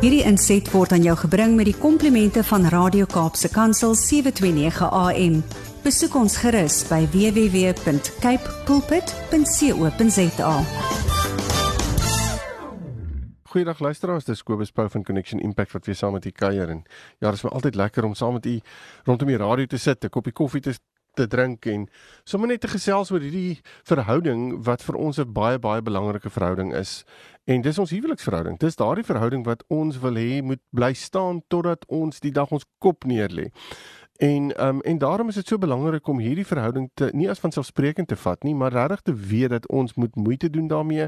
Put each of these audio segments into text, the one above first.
Hierdie inset word aan jou gebring met die komplimente van Radio Kaapse Kansel 729 AM. Besoek ons gerus by www.cape pulpit.co.za. Goeiedag luisteraars, dis Kobus Pau van Connection Impact wat weer saam met u kuier en ja, dit is my altyd lekker om saam met u rondom die radio te sit, 'n koppie koffie te te drink en sommer net te gesels oor hierdie verhouding wat vir ons 'n baie baie belangrike verhouding is. En dis ons huweliksverhouding. Dis daardie verhouding wat ons wil hê moet bly staan totdat ons die dag ons kop neerlê. En ehm um, en daarom is dit so belangrik om hierdie verhouding te nie as vanselfsprekend te vat nie, maar regtig te weet dat ons moet moeite doen daarmee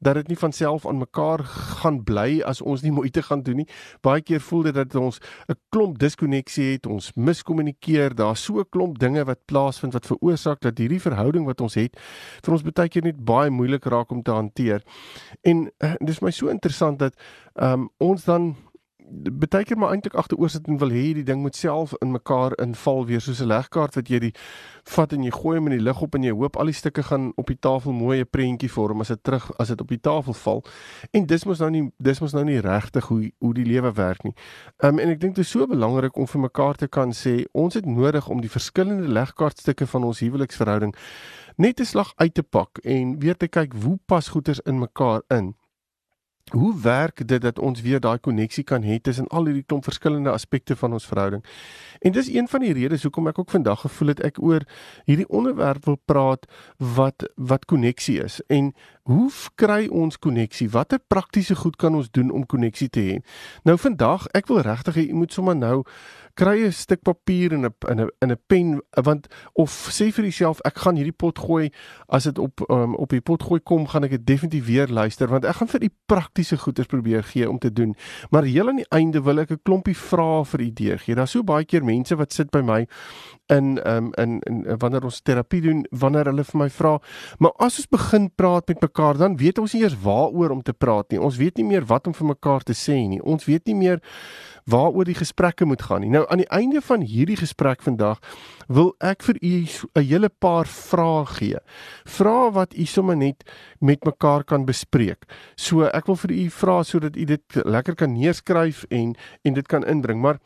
dat dit nie van self aan mekaar gaan bly as ons nie moeite gaan doen nie. Baie keer voel dit dat ons 'n klomp diskonneksie het, ons miskommunikeer, daar's so 'n klomp dinge wat plaasvind wat veroorsaak dat hierdie verhouding wat ons het vir ons baie keer net baie moeilik raak om te hanteer. En uh, dis my so interessant dat ehm um, ons dan baie keer maar eintlik agteroor sit en wil hê die ding moet self in mekaar inval weer soos 'n legkaart wat jy die vat en jy gooi hom in die lug op en jy hoop al die stukke gaan op die tafel mooi 'n prentjie vorm as dit terug as dit op die tafel val. En dis mos nou nie dis mos nou nie regtig hoe hoe die lewe werk nie. Um, en ek dink dit is so belangrik om vir mekaar te kan sê ons het nodig om die verskillende legkaartstukke van ons huweliksverhouding net 'n slag uit te pak en weer te kyk hoe pas goeders in mekaar in. Hoe werk dit dat ons weer daai koneksie kan hê tussen al hierdie klomp verskillende aspekte van ons verhouding? En dis een van die redes hoekom ek ook vandag gevoel het ek oor hierdie onderwerp wil praat wat wat koneksie is en hoe kry ons koneksie? Watter praktiese goed kan ons doen om koneksie te hê? Nou vandag, ek wil regtig hê jy moet sommer nou kry 'n stuk papier en 'n in 'n in 'n pen want of sê vir jouself ek gaan hierdie pot gooi as dit op um, op die pot gooi kom gaan ek dit definitief weer luister want ek gaan vir die praktiese goeders probeer gee om te doen maar heel aan die einde wil ek 'n klompie vrae vir idee gee daar's so baie keer mense wat sit by my in um, in in wanneer ons terapie doen wanneer hulle vir my vra maar as ons begin praat met mekaar dan weet ons nie eers waaroor om te praat nie ons weet nie meer wat om vir mekaar te sê nie ons weet nie meer waaroor die gesprekke moet gaan nie. Nou aan die einde van hierdie gesprek vandag wil ek vir u 'n hele paar vrae gee. Vrae wat u sommer net met mekaar kan bespreek. So ek wil vir u vra sodat u dit lekker kan neerskryf en en dit kan inbring, maar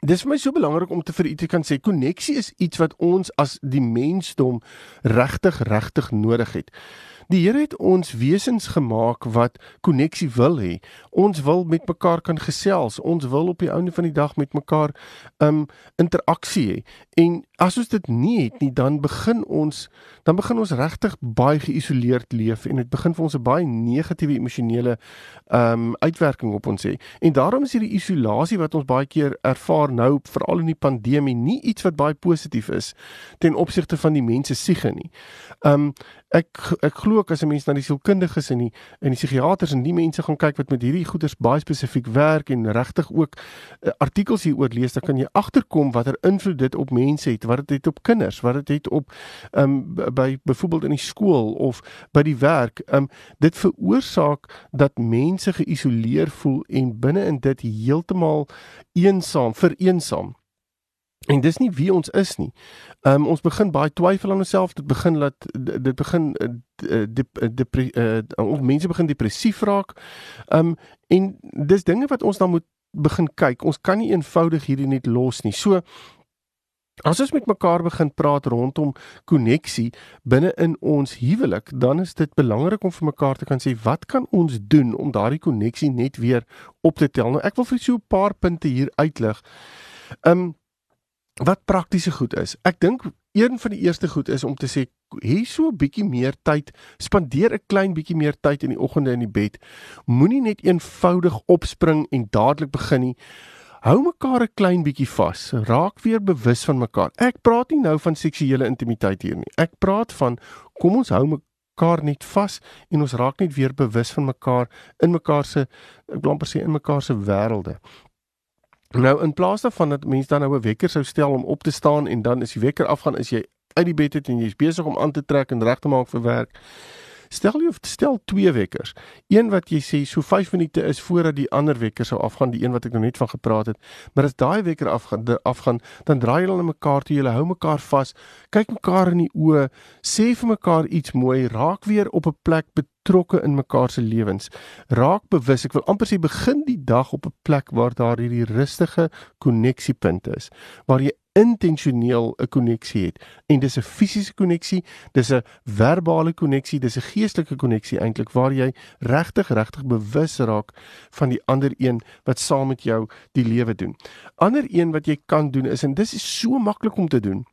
Dis vir my so belangrik om te vir u te kan sê koneksie is iets wat ons as die mensdom regtig regtig nodig het. Die Here het ons wesens gemaak wat koneksie wil hê. Ons wil met mekaar kan gesels. Ons wil op die einde van die dag met mekaar um interaksie hê. En as ons dit nie het nie, dan begin ons dan begin ons regtig baie geïsoleerd leef en dit begin vir ons 'n baie negatiewe emosionele um uitwerking op ons hê. En daarom is hierdie isolasie wat ons baie keer ervaar nou veral in die pandemie nie iets wat baie positief is ten opsigte van die mense siege nie. Um ek ek glo ook as 'n mens na die sielkundiges en die en die psigiaters en die mense gaan kyk wat met hierdie goeders baie spesifiek werk en regtig ook uh, artikels hieroor lees, dan kan jy agterkom watter invloed dit op mense het, wat dit het op kinders, wat dit het op um by byvoorbeeld in die skool of by die werk. Um dit veroorsaak dat mense geïsoleer voel en binne in dit heeltemal eensaam, vereensaam. En dis nie wie ons is nie. Ehm um, ons begin baie twyfel aan onsself. Dit begin laat dit begin dep uh, uh, mense begin depressief raak. Ehm um, en dis dinge wat ons dan moet begin kyk. Ons kan nie eenvoudig hierdie net los nie. So as ons met mekaar begin praat rondom koneksie binne in ons huwelik, dan is dit belangrik om vir mekaar te kan sê wat kan ons doen om daardie koneksie net weer op te tel. Nou ek wil vir so 'n paar punte hier uitlig. Ehm um, wat praktiese goed is. Ek dink een van die eerste goed is om te sê hê so 'n bietjie meer tyd, spandeer 'n klein bietjie meer tyd in die oggende in die bed. Moenie net eenvoudig opspring en dadelik begin nie. Hou mekaar 'n klein bietjie vas. Raak weer bewus van mekaar. Ek praat nie nou van seksuele intimiteit hier nie. Ek praat van kom ons hou mekaar net vas en ons raak net weer bewus van mekaar in mekaar se ek wil amper sê in mekaar se wêrelde. Nou in plaas daarvan dat mense dan nou 'n wekker sou stel om op te staan en dan is die wekker afgaan is jy uit die bed uit en jy's besig om aan te trek en reg te maak vir werk. Stel jy of stel twee wekkers. Een wat jy sê so 5 minute is voordat die ander wekker sou afgaan, die een wat ek nou net van gepraat het. Maar as daai wekker afgaan, afgaan, dan draai julle na mekaar toe, julle hou mekaar vas, kyk mekaar in die oë, sê vir mekaar iets mooi, raak weer op 'n plek betrokke in mekaar se lewens. Raak bewus. Ek wil amper sê begin die dag op 'n plek waar daar hierdie rustige koneksiepunt is, waar jy intentioneel 'n koneksie het. En dis 'n fisiese koneksie, dis 'n verbale koneksie, dis 'n geestelike koneksie eintlik waar jy regtig regtig bewus raak van die ander een wat saam met jou die lewe doen. Ander een wat jy kan doen is en dis is so maklik om te doen.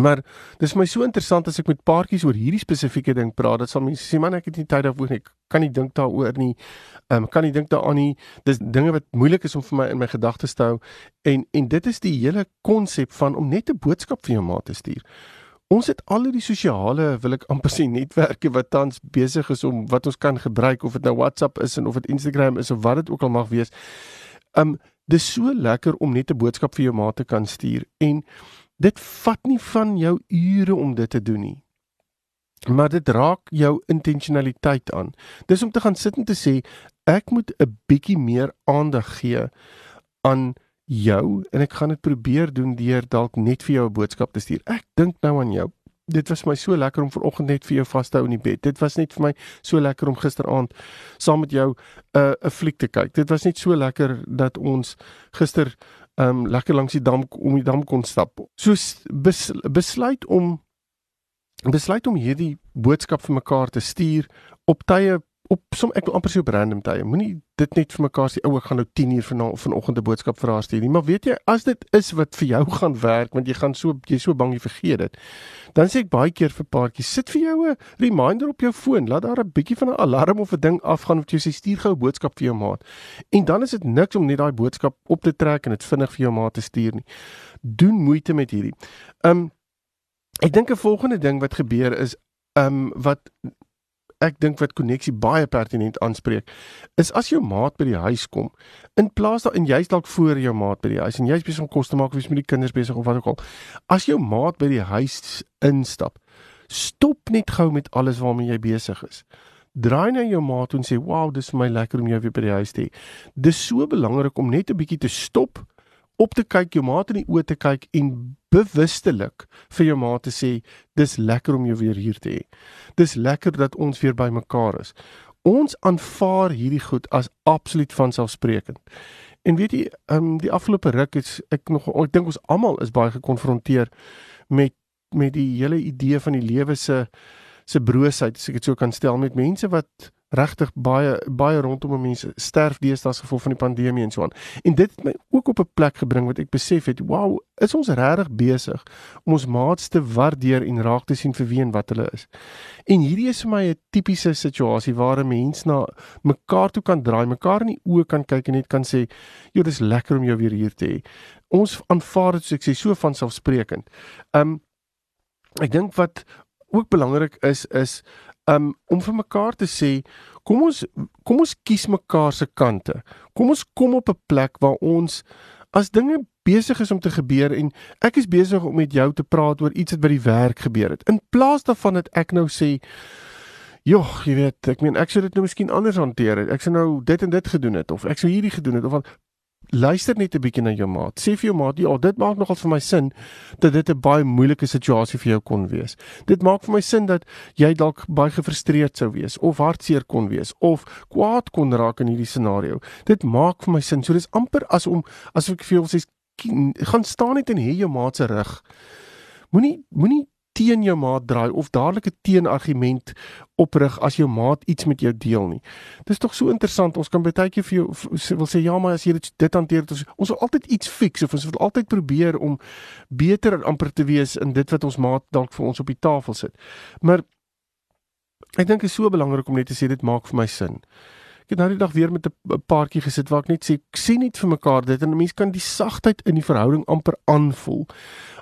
Maar dis my so interessant as ek met paartjies oor hierdie spesifieke ding praat. Dat sal mense sê man ek het nie tyd daarvoor nie. Ek kan nie dink daaroor nie. Ehm um, kan nie dink daaraan nie. Dis dinge wat moeilik is om vir my in my gedagtes te hou. En en dit is die hele konsep van om net 'n boodskap vir jou maat te stuur. Ons het al die sosiale, wil ek amper sê netwerke wat tans besig is om wat ons kan gebruik of dit nou WhatsApp is en of dit Instagram is of wat dit ook al mag wees. Ehm um, dis so lekker om net 'n boodskap vir jou maat te kan stuur en dit vat nie van jou ure om dit te doen nie. Maar dit raak jou intentionaliteit aan. Dis om te gaan sit en te sê ek moet 'n bietjie meer aandag gee aan jou en ek gaan dit probeer doen deur dalk net vir jou 'n boodskap te stuur. Ek dink nou aan jou. Dit was my so lekker om vanoggend net vir jou vas te hou in die bed. Dit was net vir my so lekker om gisteraand saam met jou 'n uh, 'n fliek te kyk. Dit was net so lekker dat ons gister um lekker langs die dam om die dam kon stap. So bes, besluit om besluit om hierdie boodskap vir mekaar te stuur op tye op som ek wil amper sê op random tye. Moenie dit net vir mekaar sê ou ek gaan nou 10 uur vanaand vanoggend 'n boodskap vir haar stuur nie. Maar weet jy as dit is wat vir jou gaan werk want jy gaan so jy so bang jy vergeet dit. Dan sê ek baie keer vir paartjies sit vir jou 'n reminder op jou foon. Laat daar 'n bietjie van 'n alarm of 'n ding afgaan of jy sê stuur gou 'n boodskap vir jou maat. En dan is dit niks om net daai boodskap op te trek en dit vinnig vir jou maat te stuur nie. Doen moeite met hierdie. Um ek dink 'n volgende ding wat gebeur is um wat ek dink wat koneksie baie pertinent aanspreek is as jou maat by die huis kom in plaas daarin jy's dalk voor jou maat by die huis en jy's besig om kos te maak of jy's met die kinders besig of wat ook al as jou maat by die huis instap stop net gou met alles waarmee jy besig is. Draai na jou maat en sê wow dis vir my lekker om jou weer by die huis te hê. Dis so belangrik om net 'n bietjie te stop op te kyk, jou maat in die oë te kyk en bewustelik vir jou maat te sê, dis lekker om jou weer hier te hê. Dis lekker dat ons weer by mekaar is. Ons aanvaar hierdie goed as absoluut vanselfsprekend. En weet jy, um, die afgelope ruk is ek nog ek dink ons almal is baie gekonfronteer met met die hele idee van die lewe se se broosheid, as ek dit so kan stel, met mense wat regtig baie baie rondom mense sterf deesdae as gevolg van die pandemie en so aan. En dit het my ook op 'n plek gebring wat ek besef het, wow, is ons regtig besig om ons maats te waardeer en raak te sien vir wie en wat hulle is. En hierdie is vir my 'n tipiese situasie waar 'n mens na mekaar toe kan draai, mekaar in die oë kan kyk en net kan sê, "Jo, dis lekker om jou weer hier te hê." Ons aanvaar dit soos ek sê so van selfsprekend. Um ek dink wat ook belangrik is is um om vir mekaar te sê kom ons kom ons kies mekaar se kante. Kom ons kom op 'n plek waar ons as dinge besig is om te gebeur en ek is besig om met jou te praat oor iets wat by die werk gebeur het. In plaas daarvan dat ek nou sê Joh, jy weet, ek meen ek sou dit nou miskien anders hanteer het. Ek sou nou dit en dit gedoen het of ek sou hierdie gedoen het of wat luister net 'n bietjie na jou maat. Sê vir jou maat, ja, dit maak nogal vir my sin dat dit 'n baie moeilike situasie vir jou kon wees. Dit maak vir my sin dat jy dalk baie gefrustreerd sou wees of hartseer kon wees of kwaad kon raak in hierdie scenario. Dit maak vir my sin. So dis amper as om as ek vir jou sê gaan staan net en hê jou maat se rug. Moenie moenie teen jou maat draai of dadelik 'n teenargument oprig as jou maat iets met jou deel nie. Dis tog so interessant. Ons kan baie keer vir jou wil sê ja, maar as jy dit dit hanteer, ons ons wil altyd iets fix of ons wil altyd probeer om beter amper te wees in dit wat ons maat dalk vir ons op die tafel sit. Maar ek dink dit is so belangrik om net te sê dit maak vir my sin. Ek het nou die dag weer met 'n paartjie gesit waar ek net sê ek sien net vir mekaar dit en 'n mens kan die sagtheid in die verhouding amper aanvoel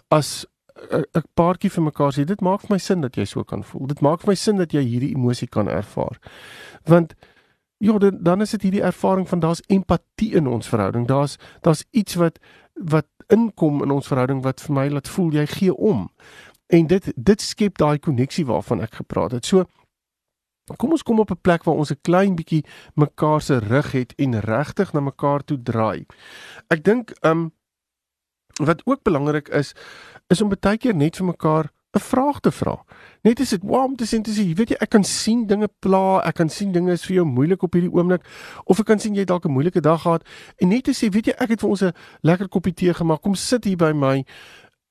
as 'n paartjie vir mekaar sê dit maak vir my sin dat jy so kan voel. Dit maak vir my sin dat jy hierdie emosie kan ervaar. Want ja, dan, dan is dit hierdie ervaring van daar's empatie in ons verhouding. Daar's daar's iets wat wat inkom in ons verhouding wat vir my laat voel jy gee om. En dit dit skep daai koneksie waarvan ek gepraat het. So kom ons kom op 'n plek waar ons 'n klein bietjie mekaar se rug het en regtig na mekaar toe draai. Ek dink um wat ook belangrik is is om baie keer net vir mekaar 'n vraag te vra. Net is dit wow om te sien te sê, weet jy, ek kan sien dinge pla, ek kan sien dinge is vir jou moeilik op hierdie oomblik of ek kan sien jy dalk 'n moeilike dag gehad en net te sê, weet jy, ek het vir ons 'n lekker koppie tee gemaak. Kom sit hier by my.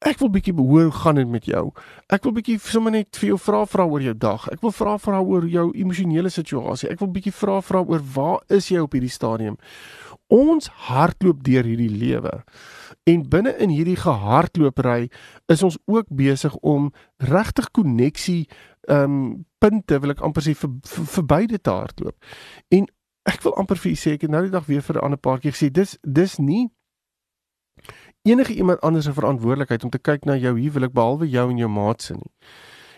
Ek wil bietjie hoor hoe gaan dit met jou. Ek wil bietjie sommer net vir jou vra vra oor jou dag. Ek wil vra vra oor jou emosionele situasie. Ek wil bietjie vra vra oor waar is jy op hierdie stadium? Ons hardloop deur hierdie lewe. En binne in hierdie gehardloopery is ons ook besig om regtig koneksie ehm um, punte wil ek amper sê vir, vir, vir beide te hardloop. En ek wil amper vir u sê ek het nou die dag weer vir 'n ander paar keer gesê dis dis nie enige iemand anders se verantwoordelikheid om te kyk na jou huwelik behalwe jou en jou maat se nie.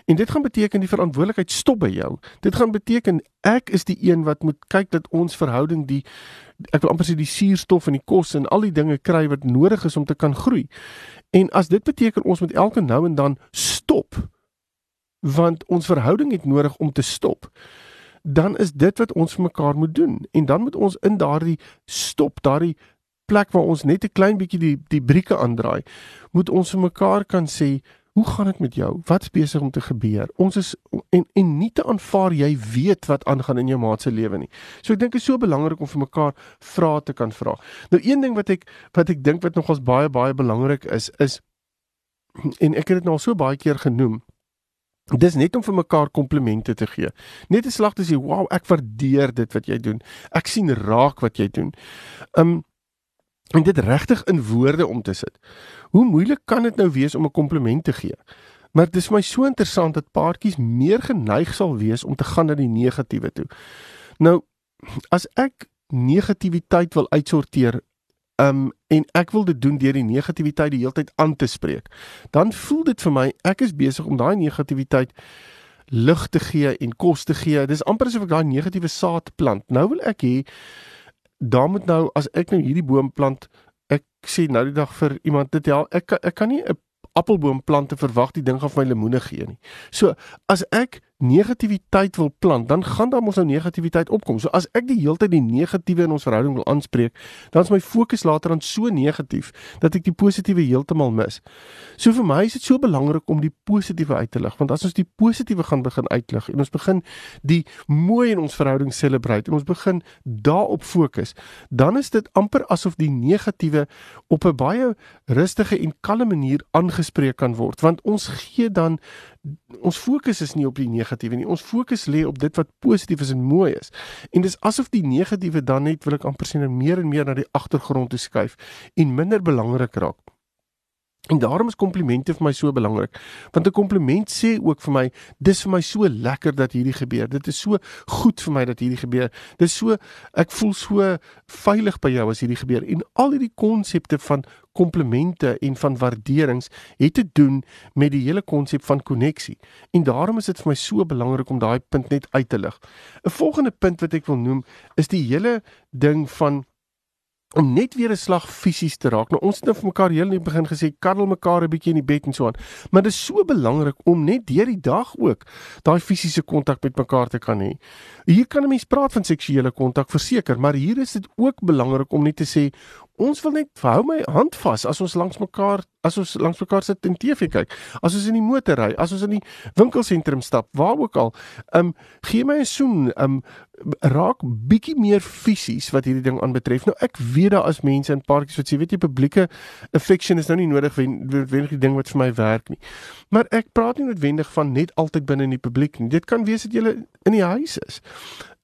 En dit gaan beteken die verantwoordelikheid stop by jou. Dit gaan beteken ek is die een wat moet kyk dat ons verhouding die ek wil amper sê die suurstof en die kos en al die dinge kry wat nodig is om te kan groei. En as dit beteken ons moet elke nou en dan stop want ons verhouding het nodig om te stop dan is dit wat ons vir mekaar moet doen en dan moet ons in daardie stop daardie plek waar ons net 'n klein bietjie die die brieke aandraai moet ons vir mekaar kan sê Hoe gaan dit met jou? Wat's besig om te gebeur? Ons is en en nie te aanvaar jy weet wat aangaan in jou maat se lewe nie. So ek dink dit is so belangrik om vir mekaar vrae te kan vra. Nou een ding wat ek wat ek dink wat nogals baie baie belangrik is is en ek het dit nou al so baie keer genoem. Dis net om vir mekaar komplimente te gee. Net 'n slag te sê, "Wow, ek waardeer dit wat jy doen. Ek sien raak wat jy doen." Um en dit regtig in woorde om te sit. Hoe moeilik kan dit nou wees om 'n kompliment te gee? Maar dit is my so interessant dat paartjies meer geneig sal wees om te gaan na die negatiewe toe. Nou, as ek negativiteit wil uitsorteer, um en ek wil dit doen deur die negativiteit die hele tyd aan te spreek, dan voel dit vir my ek is besig om daai negativiteit lig te gee en kos te gee. Dis amper asof ek daai negatiewe saad plant. Nou wil ek hê daar moet nou as ek nou hierdie boom plant, ek sê nou die dag vir iemand dit ja, ek ek kan nie 'n appelboom plant en verwag die ding gaan vir my lemoene gee nie. So as ek negativiteit wil plant, dan gaan daar mos nou negativiteit opkom. So as ek die hele tyd die negatiewe in ons verhouding wil aanspreek, dan is my fokus later dan so negatief dat ek die positiewe heeltemal mis. So vir my is dit so belangrik om die positiewe uit te lig, want as ons die positiewe gaan begin uitlig en ons begin die mooi in ons verhouding celebrate en ons begin daarop fokus, dan is dit amper asof die negatiewe op 'n baie rustige en kalme manier aangespreek kan word, want ons gee dan ons fokus is nie op die negatiewe nie. Ons fokus lê op dit wat positief is en mooi is. En dis asof die negatiewe dan net wil ek amper sien meer en meer na die agtergrond toe skuif en minder belangrik raak. En daarom is komplimente vir my so belangrik. Want 'n kompliment sê ook vir my, dis vir my so lekker dat hierdie gebeur. Dit is so goed vir my dat hierdie gebeur. Dis so ek voel so veilig by jou as hierdie gebeur. En al hierdie konsepte van komplimente en van waarderings het te doen met die hele konsep van koneksie. En daarom is dit vir my so belangrik om daai punt net uit te lig. 'n Volgende punt wat ek wil noem is die hele ding van om net weer 'n slag fisies te raak. Nou ons het nou vir mekaar heel in die begin gesê karrel mekaar 'n bietjie in die bed en so aan. Maar dit is so belangrik om net deur die dag ook daai fisiese kontak met mekaar te kan hê. Hier kan 'n mens praat van seksuele kontak verseker, maar hier is dit ook belangrik om net te sê ons wil net hou my hand vas as ons langs mekaar as ons langs mekaar sit en TV kyk. As ons in die motor ry, as ons in die winkelsentrum stap, waar ook al, um, gee my 'n soen, um, raak bietjie meer fisies wat hierdie ding aanbetref. Nou ek weet daar is mense in parkies wat sê weet jy publieke affection is nou nie nodig wen wen die ding wat vir my werk nie. Maar ek praat nie noodwendig van net altyd binne in die publiek nie. Dit kan wees dat jy in die huis is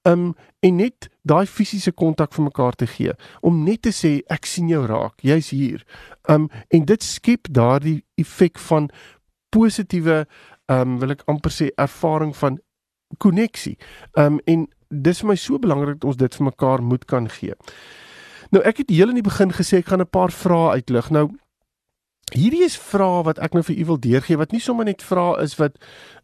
um en net daai fisiese kontak vir mekaar te gee. Om net te sê ek sien jou raak. Jy's hier. Um en dit skep daardie effek van positiewe um wil ek amper sê ervaring van koneksie. Um en dis vir my so belangrik dat ons dit vir mekaar moet kan gee. Nou ek het heel in die begin gesê ek gaan 'n paar vrae uitlig. Nou Hierdie is vrae wat ek nou vir u wil deurgee wat nie sommer net vrae is wat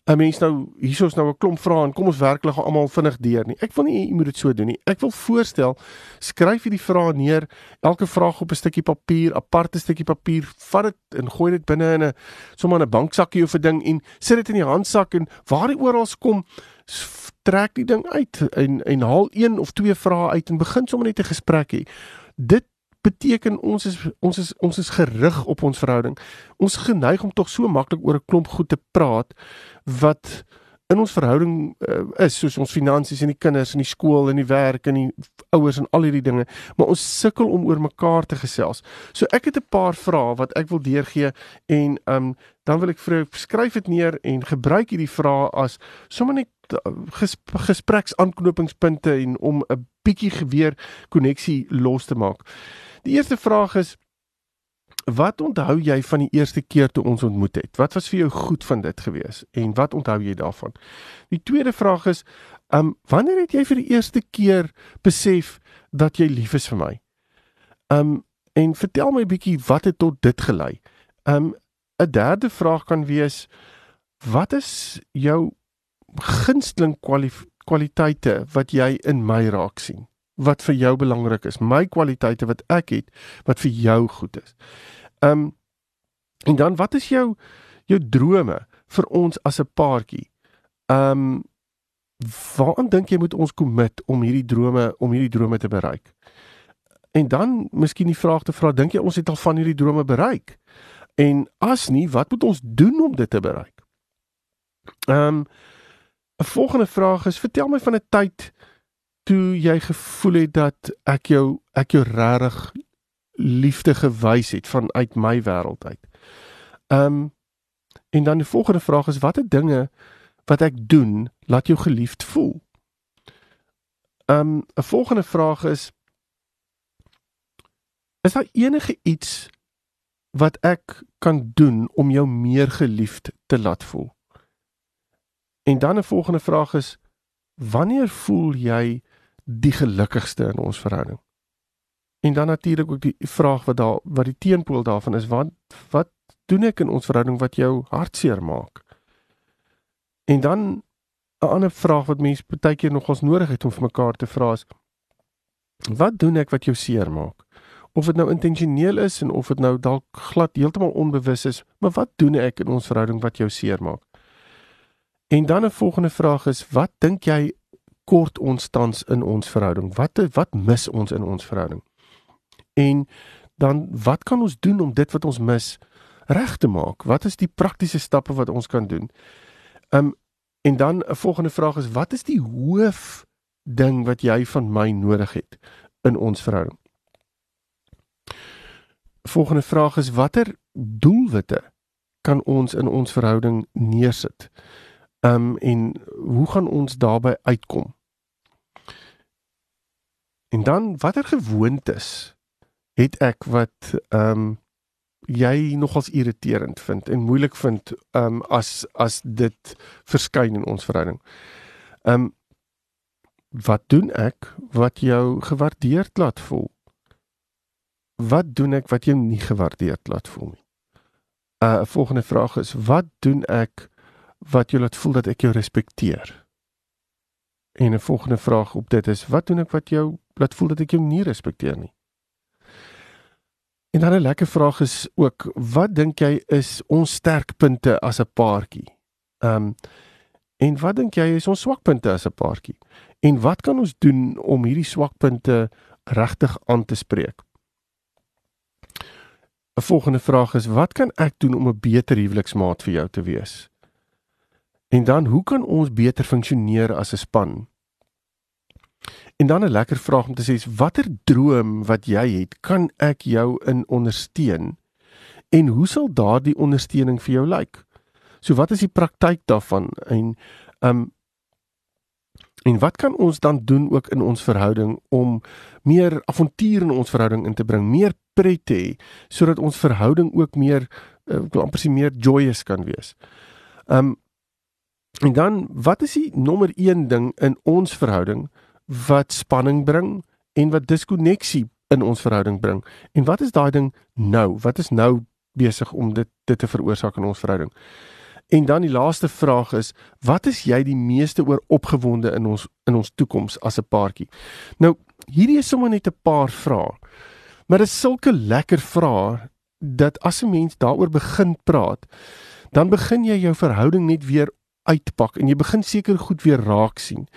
'n mens nou hiersoos nou 'n klomp vrae en kom ons werk hulle almal vinnig deur nie. Ek wil nie u moet dit so doen nie. Ek wil voorstel skryf hierdie vrae neer, elke vraag op 'n stukkie papier, aparte stukkie papier, vat dit en gooi dit binne in 'n sommer 'n banksakkie of 'n ding en sit dit in die handsak en waar dit oral kom trek die ding uit en en haal een of twee vrae uit en begin sommer net 'n gesprek hê. Dit beteken ons is ons is ons is gerig op ons verhouding. Ons geneig om tog so maklik oor 'n klomp goed te praat wat in ons verhouding uh, is soos ons finansies en die kinders en die skool en die werk en die ouers en al hierdie dinge, maar ons sukkel om oor mekaar te gesels. So ek het 'n paar vrae wat ek wil deurgee en um, dan wil ek vir jou skryf dit neer en gebruik hierdie vrae as sommer net uh, ges gespreksaanknopingspunte en om 'n bietjie geweer koneksie los te maak. Die eerste vraag is Wat onthou jy van die eerste keer toe ons ontmoet het? Wat was vir jou goed van dit gewees en wat onthou jy daarvan? Die tweede vraag is, ehm um, wanneer het jy vir die eerste keer besef dat jy lief is vir my? Ehm um, en vertel my 'n bietjie wat het tot dit gelei? Ehm um, 'n derde vraag kan wees, wat is jou gunsteling kwaliteite wat jy in my raak sien? Wat vir jou belangrik is, my kwaliteite wat ek het wat vir jou goed is. Um, en dan wat is jou jou drome vir ons as 'n paartjie? Um, waaraan dink jy moet ons commit om hierdie drome om hierdie drome te bereik? En dan miskien die vraag te vra, dink jy ons het al van hierdie drome bereik? En as nie, wat moet ons doen om dit te bereik? Ehm um, 'n volgende vraag is, vertel my van 'n tyd toe jy gevoel het dat ek jou ek jou regtig liefde gewys het vanuit my wêreld uit. Um, en dan die volgende vraag is watter dinge wat ek doen laat jou geliefd voel? Um, 'n volgende vraag is is daar enige iets wat ek kan doen om jou meer geliefd te laat voel? En dan 'n volgende vraag is wanneer voel jy die gelukkigste in ons verhouding? En dan natuurlik ook die vraag wat daar wat die teenpool daarvan is, wat wat doen ek in ons verhouding wat jou hartseer maak? En dan 'n ander vraag wat mense baie keer nogals nodig het om vir mekaar te vra is wat doen ek wat jou seer maak? Of dit nou intentioneel is en of dit nou dalk glad heeltemal onbewus is, maar wat doen ek in ons verhouding wat jou seer maak? En dan 'n volgende vraag is wat dink jy kort ons tans in ons verhouding? Wat wat mis ons in ons verhouding? En dan wat kan ons doen om dit wat ons mis reg te maak? Wat is die praktiese stappe wat ons kan doen? Um en dan 'n volgende vraag is wat is die hoof ding wat jy van my nodig het in ons verhouding? Volgende vraag is watter doelwitte kan ons in ons verhouding neersit? Um en hoe gaan ons daarbey uitkom? En dan watter gewoontes het ek wat ehm um, jy nogals irriterend vind en moeilik vind ehm um, as as dit verskyn in ons verhouding. Ehm um, wat doen ek wat jou gewaardeerd laat voel? Wat doen ek wat jou nie gewaardeerd laat voel nie? 'n uh, Volgende vraag is wat doen ek wat jou laat voel dat ek jou respekteer? En 'n volgende vraag op dit is wat doen ek wat jou laat voel dat ek jou nie respekteer nie? En dan 'n lekker vraag is ook wat dink jy is ons sterkpunte as 'n paartjie? Ehm um, en wat dink jy is ons swakpunte as 'n paartjie? En wat kan ons doen om hierdie swakpunte regtig aan te spreek? 'n Volgende vraag is wat kan ek doen om 'n beter huweliksmaat vir jou te wees? En dan hoe kan ons beter funksioneer as 'n span? En dan 'n lekker vraag om te sê, watter droom wat jy het, kan ek jou in ondersteun? En hoe sal daardie ondersteuning vir jou lyk? So wat is die praktyk daarvan? En um en wat kan ons dan doen ook in ons verhouding om meer avontuur in ons verhouding in te bring, meer pret te hê sodat ons verhouding ook meer uh, amper sê meer joyous kan wees. Um En dan wat is die nommer 1 ding in ons verhouding wat spanning bring en wat diskonneksie in ons verhouding bring? En wat is daai ding nou? Wat is nou besig om dit dit te veroorsaak in ons verhouding? En dan die laaste vraag is, wat is jy die meeste oor opgewonde in ons in ons toekoms as 'n paartjie? Nou, hierdie is sommer net 'n paar vrae. Maar dit is sulke lekker vrae dat as 'n mens daaroor begin praat, dan begin jy jou verhouding net weer uitpak en jy begin seker goed weer raak sien.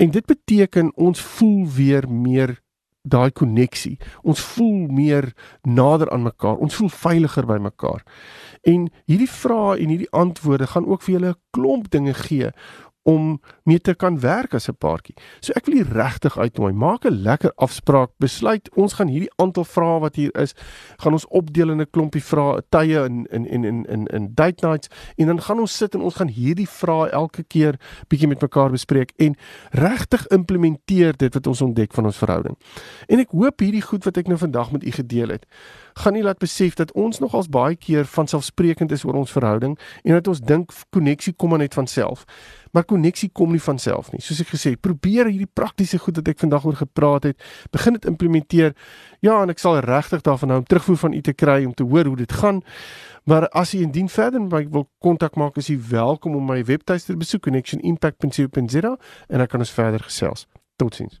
En dit beteken ons voel weer meer daai koneksie. Ons voel meer nader aan mekaar. Ons voel veiliger by mekaar. En hierdie vrae en hierdie antwoorde gaan ook vir julle 'n klomp dinge gee om mee te kan werk as 'n paartjie. So ek wil hier regtig uitnooi, maak 'n lekker afspraak, besluit ons gaan hierdie aantal vrae wat hier is, gaan ons opdeel in 'n klompie vrae, tye in in in in in in date nights en dan gaan ons sit en ons gaan hierdie vrae elke keer bietjie met mekaar bespreek en regtig implementeer dit wat ons ontdek van ons verhouding. En ek hoop hierdie goed wat ek nou vandag met u gedeel het, gaan nie laat besef dat ons nogals baie keer van selfsprekend is oor ons verhouding en dat ons dink koneksie kom net van self. Maar koneksie kom nie van self nie. Soos ek gesê, probeer hierdie praktiese goed wat ek vandag oor gepraat het, begin dit implementeer. Ja, en ek sal regtig daarvan hou om terugvoer van u te kry om te hoor hoe dit gaan. Maar as u indien verder met my wil kontak maak, is u welkom om my webtuiste te besoek connectionimpact.co.za en dan kan ons verder gesels. Totsiens.